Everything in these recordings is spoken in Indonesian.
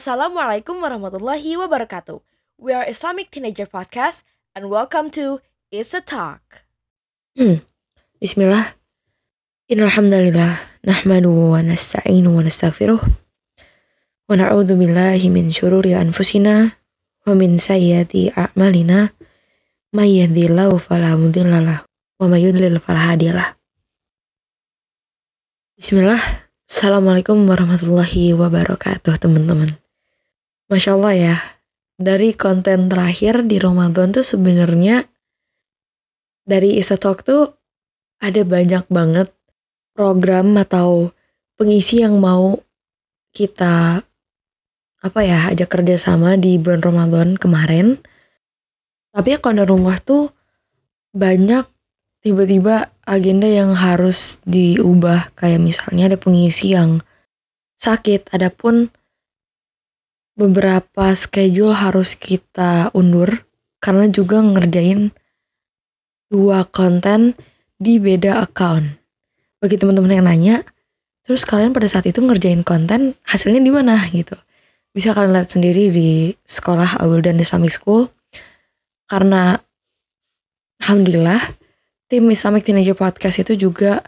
Assalamualaikum warahmatullahi wabarakatuh. We are Islamic Teenager Podcast and welcome to Is a Talk. Hmm. Bismillah. Innalhamdulillah. Nahmadu wa nasta'inu wa nastaghfiruh. Wa na'udhu billahi min syururi anfusina wa min sayyati a'malina. May yahdihillahu fala mudhillalah wa may yudlil fala hadiyalah. Bismillah. Assalamualaikum warahmatullahi wabarakatuh teman-teman. Masya Allah ya, dari konten terakhir di Ramadan tuh sebenarnya dari Isa Talk tuh ada banyak banget program atau pengisi yang mau kita apa ya ajak kerjasama di bulan Ramadan kemarin. Tapi ya rumah tuh banyak tiba-tiba agenda yang harus diubah kayak misalnya ada pengisi yang sakit adapun beberapa schedule harus kita undur karena juga ngerjain dua konten di beda account. Bagi teman-teman yang nanya, terus kalian pada saat itu ngerjain konten hasilnya di mana gitu. Bisa kalian lihat sendiri di sekolah Awil dan Islamic School. Karena alhamdulillah tim Islamic Teenager Podcast itu juga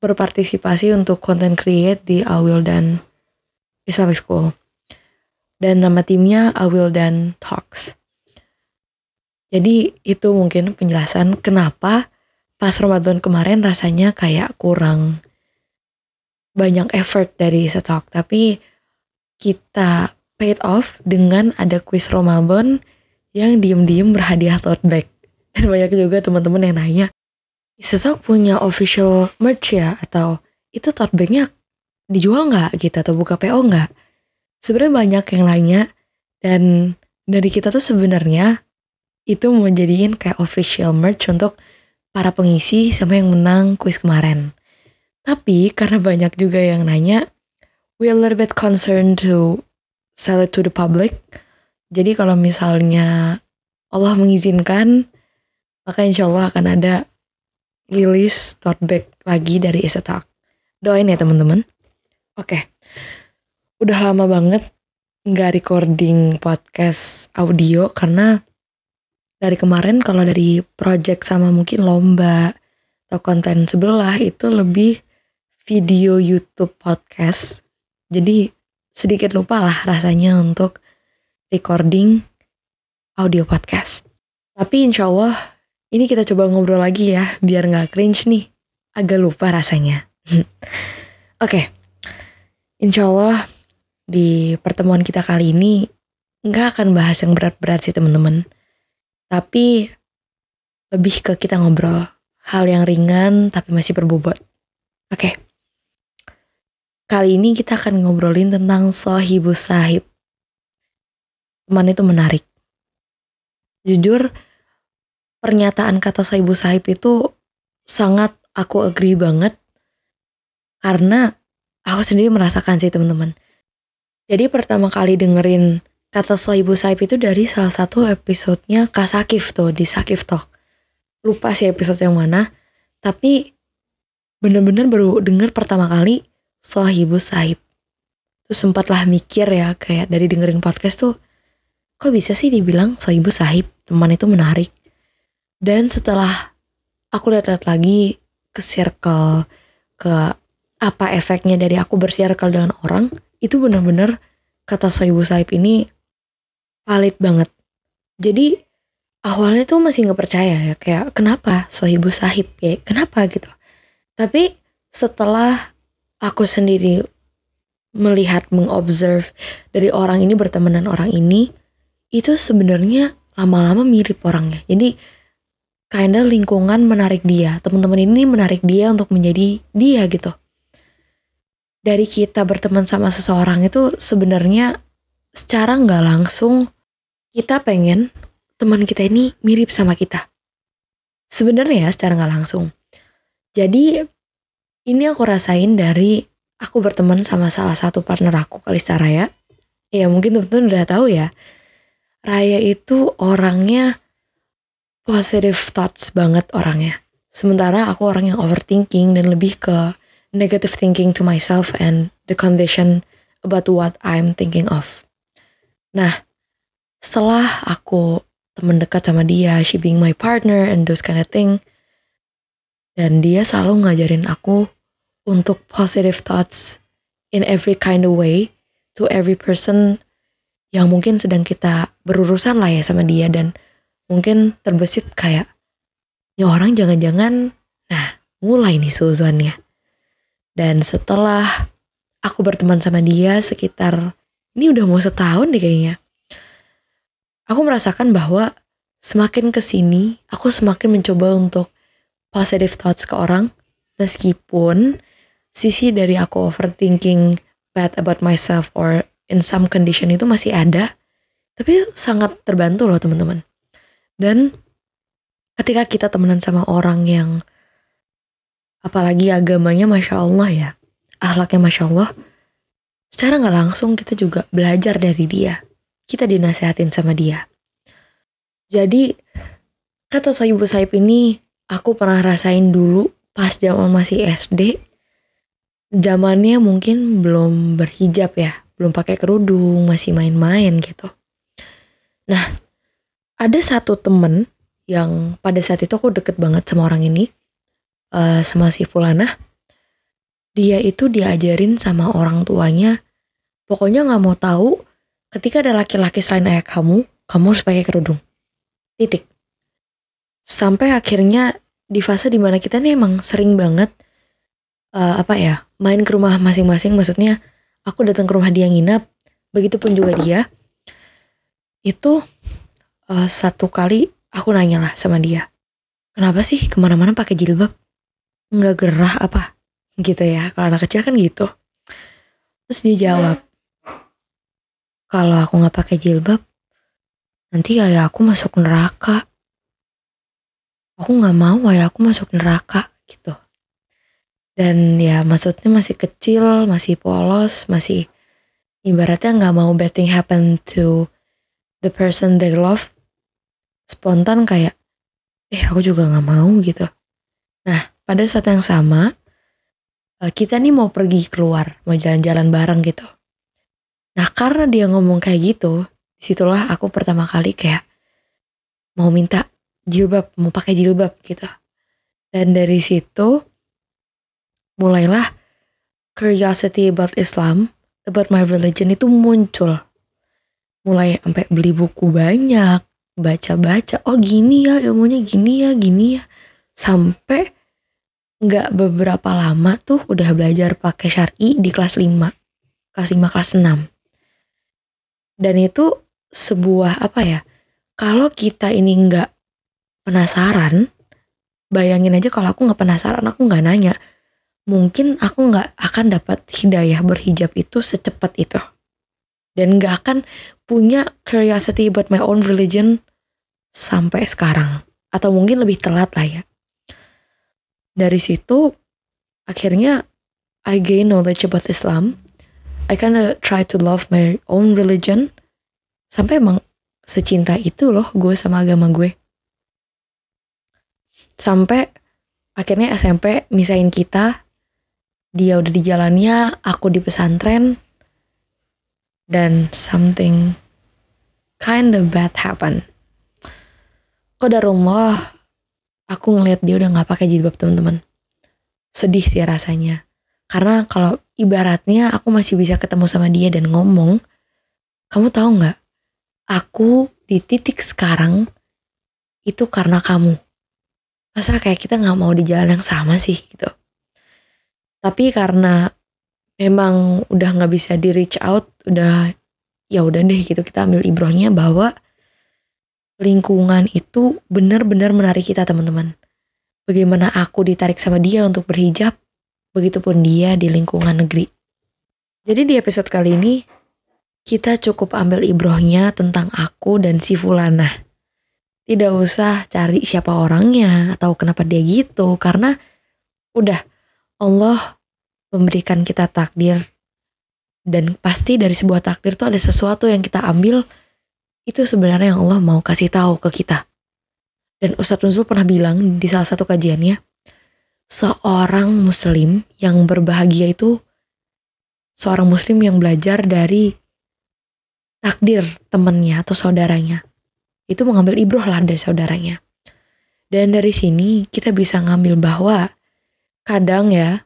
berpartisipasi untuk konten create di Awil dan Islamic School. Dan nama timnya Awil dan Talks. Jadi itu mungkin penjelasan kenapa pas Ramadan kemarin rasanya kayak kurang banyak effort dari Setok. Tapi kita paid off dengan ada quiz Ramadan yang diem-diem berhadiah tote bag. Dan banyak juga teman-teman yang nanya, Isetok punya official merch ya atau itu tote bagnya dijual nggak gitu atau buka PO nggak? Sebenarnya banyak yang nanya dan dari kita tuh sebenarnya itu menjadiin kayak official merch untuk para pengisi sama yang menang kuis kemarin. Tapi karena banyak juga yang nanya, we a little bit concerned to sell it to the public. Jadi kalau misalnya Allah mengizinkan, maka insya Allah akan ada rilis tote bag lagi dari Isetalk. Doain ya teman-teman. Oke, udah lama banget nggak recording podcast audio karena dari kemarin kalau dari project sama mungkin lomba atau konten sebelah itu lebih video YouTube podcast. Jadi sedikit lupa lah rasanya untuk recording audio podcast. Tapi insya Allah ini kita coba ngobrol lagi ya, biar nggak cringe nih. Agak lupa rasanya. Oke, okay. insya Allah di pertemuan kita kali ini nggak akan bahas yang berat-berat sih teman-teman. Tapi lebih ke kita ngobrol hal yang ringan tapi masih berbobot. Oke. Okay. Kali ini kita akan ngobrolin tentang sohibus sahib. Teman itu menarik. Jujur, pernyataan kata Saibu Sahib itu sangat aku agree banget karena aku sendiri merasakan sih teman-teman. Jadi pertama kali dengerin kata Sohibu Saib itu dari salah satu episodenya Kak Sakif tuh di Sakif Talk. Lupa sih episode yang mana, tapi bener-bener baru denger pertama kali Sohibu Saib. Terus sempatlah mikir ya kayak dari dengerin podcast tuh, kok bisa sih dibilang Sohibu Sahib, teman itu menarik. Dan setelah aku lihat-lihat lagi ke circle, ke apa efeknya dari aku bersirkel dengan orang, itu benar-benar kata Soibu Saib ini valid banget. Jadi awalnya tuh masih nggak percaya ya, kayak kenapa Sohibu Sahib ya, kenapa gitu. Tapi setelah aku sendiri melihat, mengobserve dari orang ini berteman dengan orang ini, itu sebenarnya lama-lama mirip orangnya. Jadi kinda lingkungan menarik dia, teman-teman ini menarik dia untuk menjadi dia gitu. Dari kita berteman sama seseorang itu sebenarnya secara nggak langsung kita pengen teman kita ini mirip sama kita. Sebenarnya secara nggak langsung. Jadi ini aku rasain dari aku berteman sama salah satu partner aku Kalista Raya. Ya mungkin teman-teman udah tahu ya. Raya itu orangnya positive thoughts banget orangnya. Sementara aku orang yang overthinking dan lebih ke negative thinking to myself and the condition about what I'm thinking of. Nah, setelah aku temen dekat sama dia, she being my partner and those kind of thing, dan dia selalu ngajarin aku untuk positive thoughts in every kind of way to every person yang mungkin sedang kita berurusan lah ya sama dia dan mungkin terbesit kayak ya orang jangan-jangan nah mulai nih suzonnya dan setelah aku berteman sama dia sekitar ini udah mau setahun deh kayaknya aku merasakan bahwa semakin ke sini aku semakin mencoba untuk positive thoughts ke orang meskipun sisi dari aku overthinking bad about myself or in some condition itu masih ada tapi sangat terbantu loh teman-teman. Dan ketika kita temenan sama orang yang apalagi agamanya masya Allah ya. Ahlaknya masya Allah. Secara nggak langsung kita juga belajar dari dia. Kita dinasehatin sama dia. Jadi kata Soibu Saib ini aku pernah rasain dulu pas zaman masih SD zamannya mungkin belum berhijab ya. Belum pakai kerudung, masih main-main gitu. Nah, ada satu temen yang pada saat itu aku deket banget sama orang ini, uh, sama si Fulana. Dia itu diajarin sama orang tuanya, pokoknya nggak mau tahu ketika ada laki-laki selain ayah kamu, kamu harus pakai kerudung. Titik. Sampai akhirnya di fase di mana kita nih emang sering banget uh, apa ya main ke rumah masing-masing, maksudnya aku datang ke rumah dia nginap begitupun juga dia itu uh, satu kali aku nanya lah sama dia kenapa sih ke mana-mana pakai jilbab nggak gerah apa gitu ya. Kalau anak kecil kan gitu. Terus dia jawab kalau aku nggak pakai jilbab nanti ayah aku masuk neraka. Aku nggak mau ayah aku masuk neraka gitu. Dan ya maksudnya masih kecil masih polos masih ibaratnya nggak mau bad thing happen to the person they love spontan kayak eh aku juga nggak mau gitu. Nah pada saat yang sama eh, kita nih mau pergi keluar mau jalan-jalan bareng gitu nah karena dia ngomong kayak gitu di situlah aku pertama kali kayak mau minta jilbab mau pakai jilbab gitu dan dari situ mulailah curiosity about Islam, about my religion itu muncul. Mulai sampai beli buku banyak, baca-baca, oh gini ya ilmunya gini ya, gini ya. Sampai nggak beberapa lama tuh udah belajar pakai syari di kelas 5. Kelas 5, kelas 6. Dan itu sebuah apa ya, kalau kita ini nggak penasaran, bayangin aja kalau aku nggak penasaran, aku nggak nanya, mungkin aku nggak akan dapat hidayah berhijab itu secepat itu dan nggak akan punya curiosity about my own religion sampai sekarang atau mungkin lebih telat lah ya dari situ akhirnya I gain knowledge about Islam. I kinda try to love my own religion. Sampai emang secinta itu loh gue sama agama gue. Sampai akhirnya SMP misain kita. Dia udah di jalannya, aku di pesantren, dan something kind of bad happen. rumah, aku ngeliat dia udah gak pakai jilbab teman-teman. Sedih sih rasanya. Karena kalau ibaratnya aku masih bisa ketemu sama dia dan ngomong, kamu tahu nggak? Aku di titik sekarang itu karena kamu. Masa kayak kita nggak mau di jalan yang sama sih gitu tapi karena memang udah nggak bisa di reach out udah ya udah deh gitu kita ambil ibrohnya bahwa lingkungan itu benar-benar menarik kita teman-teman. Bagaimana aku ditarik sama dia untuk berhijab begitupun dia di lingkungan negeri. Jadi di episode kali ini kita cukup ambil ibrohnya tentang aku dan si Fulana. Tidak usah cari siapa orangnya atau kenapa dia gitu karena udah Allah memberikan kita takdir. Dan pasti dari sebuah takdir tuh ada sesuatu yang kita ambil itu sebenarnya yang Allah mau kasih tahu ke kita. Dan Ustadz Nuzul pernah bilang di salah satu kajiannya, seorang muslim yang berbahagia itu seorang muslim yang belajar dari takdir temennya atau saudaranya. Itu mengambil ibroh lah dari saudaranya. Dan dari sini kita bisa ngambil bahwa kadang ya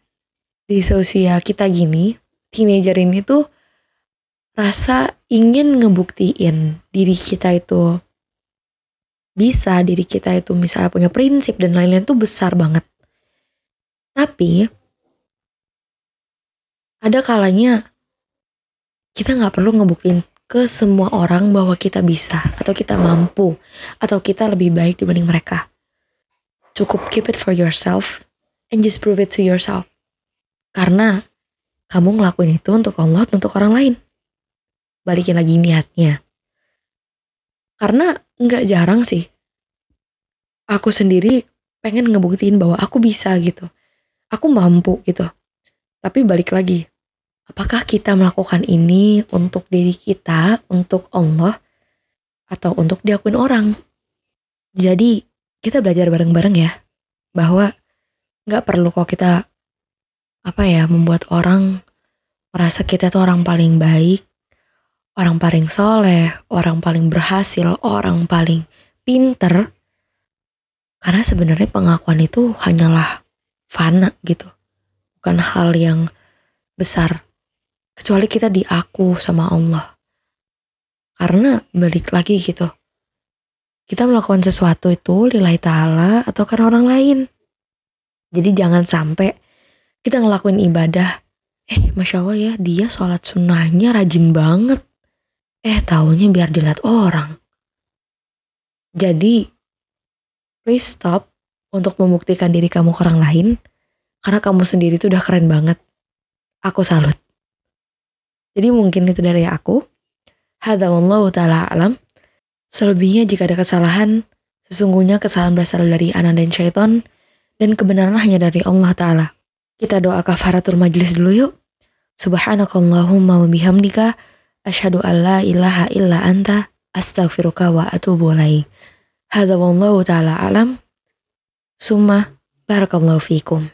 di sosial kita gini, teenager ini tuh rasa ingin ngebuktiin diri kita itu bisa, diri kita itu misalnya punya prinsip dan lain-lain tuh besar banget. Tapi ada kalanya kita nggak perlu ngebuktiin ke semua orang bahwa kita bisa atau kita mampu atau kita lebih baik dibanding mereka. Cukup keep it for yourself and just prove it to yourself. Karena kamu ngelakuin itu untuk Allah, untuk orang lain. Balikin lagi niatnya. Karena nggak jarang sih. Aku sendiri pengen ngebuktiin bahwa aku bisa gitu. Aku mampu gitu. Tapi balik lagi, apakah kita melakukan ini untuk diri kita, untuk Allah, atau untuk diakuin orang? Jadi kita belajar bareng-bareng ya, bahwa nggak perlu kok kita apa ya membuat orang merasa kita tuh orang paling baik, orang paling soleh, orang paling berhasil, orang paling pinter. Karena sebenarnya pengakuan itu hanyalah fana gitu, bukan hal yang besar kecuali kita diaku sama Allah. Karena balik lagi gitu. Kita melakukan sesuatu itu lillahi ta'ala atau karena orang lain. Jadi jangan sampai kita ngelakuin ibadah. Eh Masya Allah ya dia sholat sunnahnya rajin banget. Eh taunya biar dilihat orang. Jadi please stop untuk membuktikan diri kamu ke orang lain. Karena kamu sendiri tuh udah keren banget. Aku salut. Jadi mungkin itu dari aku. Hadza wallahu taala alam. Selebihnya jika ada kesalahan, sesungguhnya kesalahan berasal dari anak dan syaitan dan kebenaran hanya dari Allah taala. Kita doa kafaratul majlis dulu yuk. Subhanakallahumma wa bihamdika asyhadu an la ilaha illa anta astaghfiruka wa atubu ilaik. Hadza wallahu taala alam. Summa barakallahu fikum.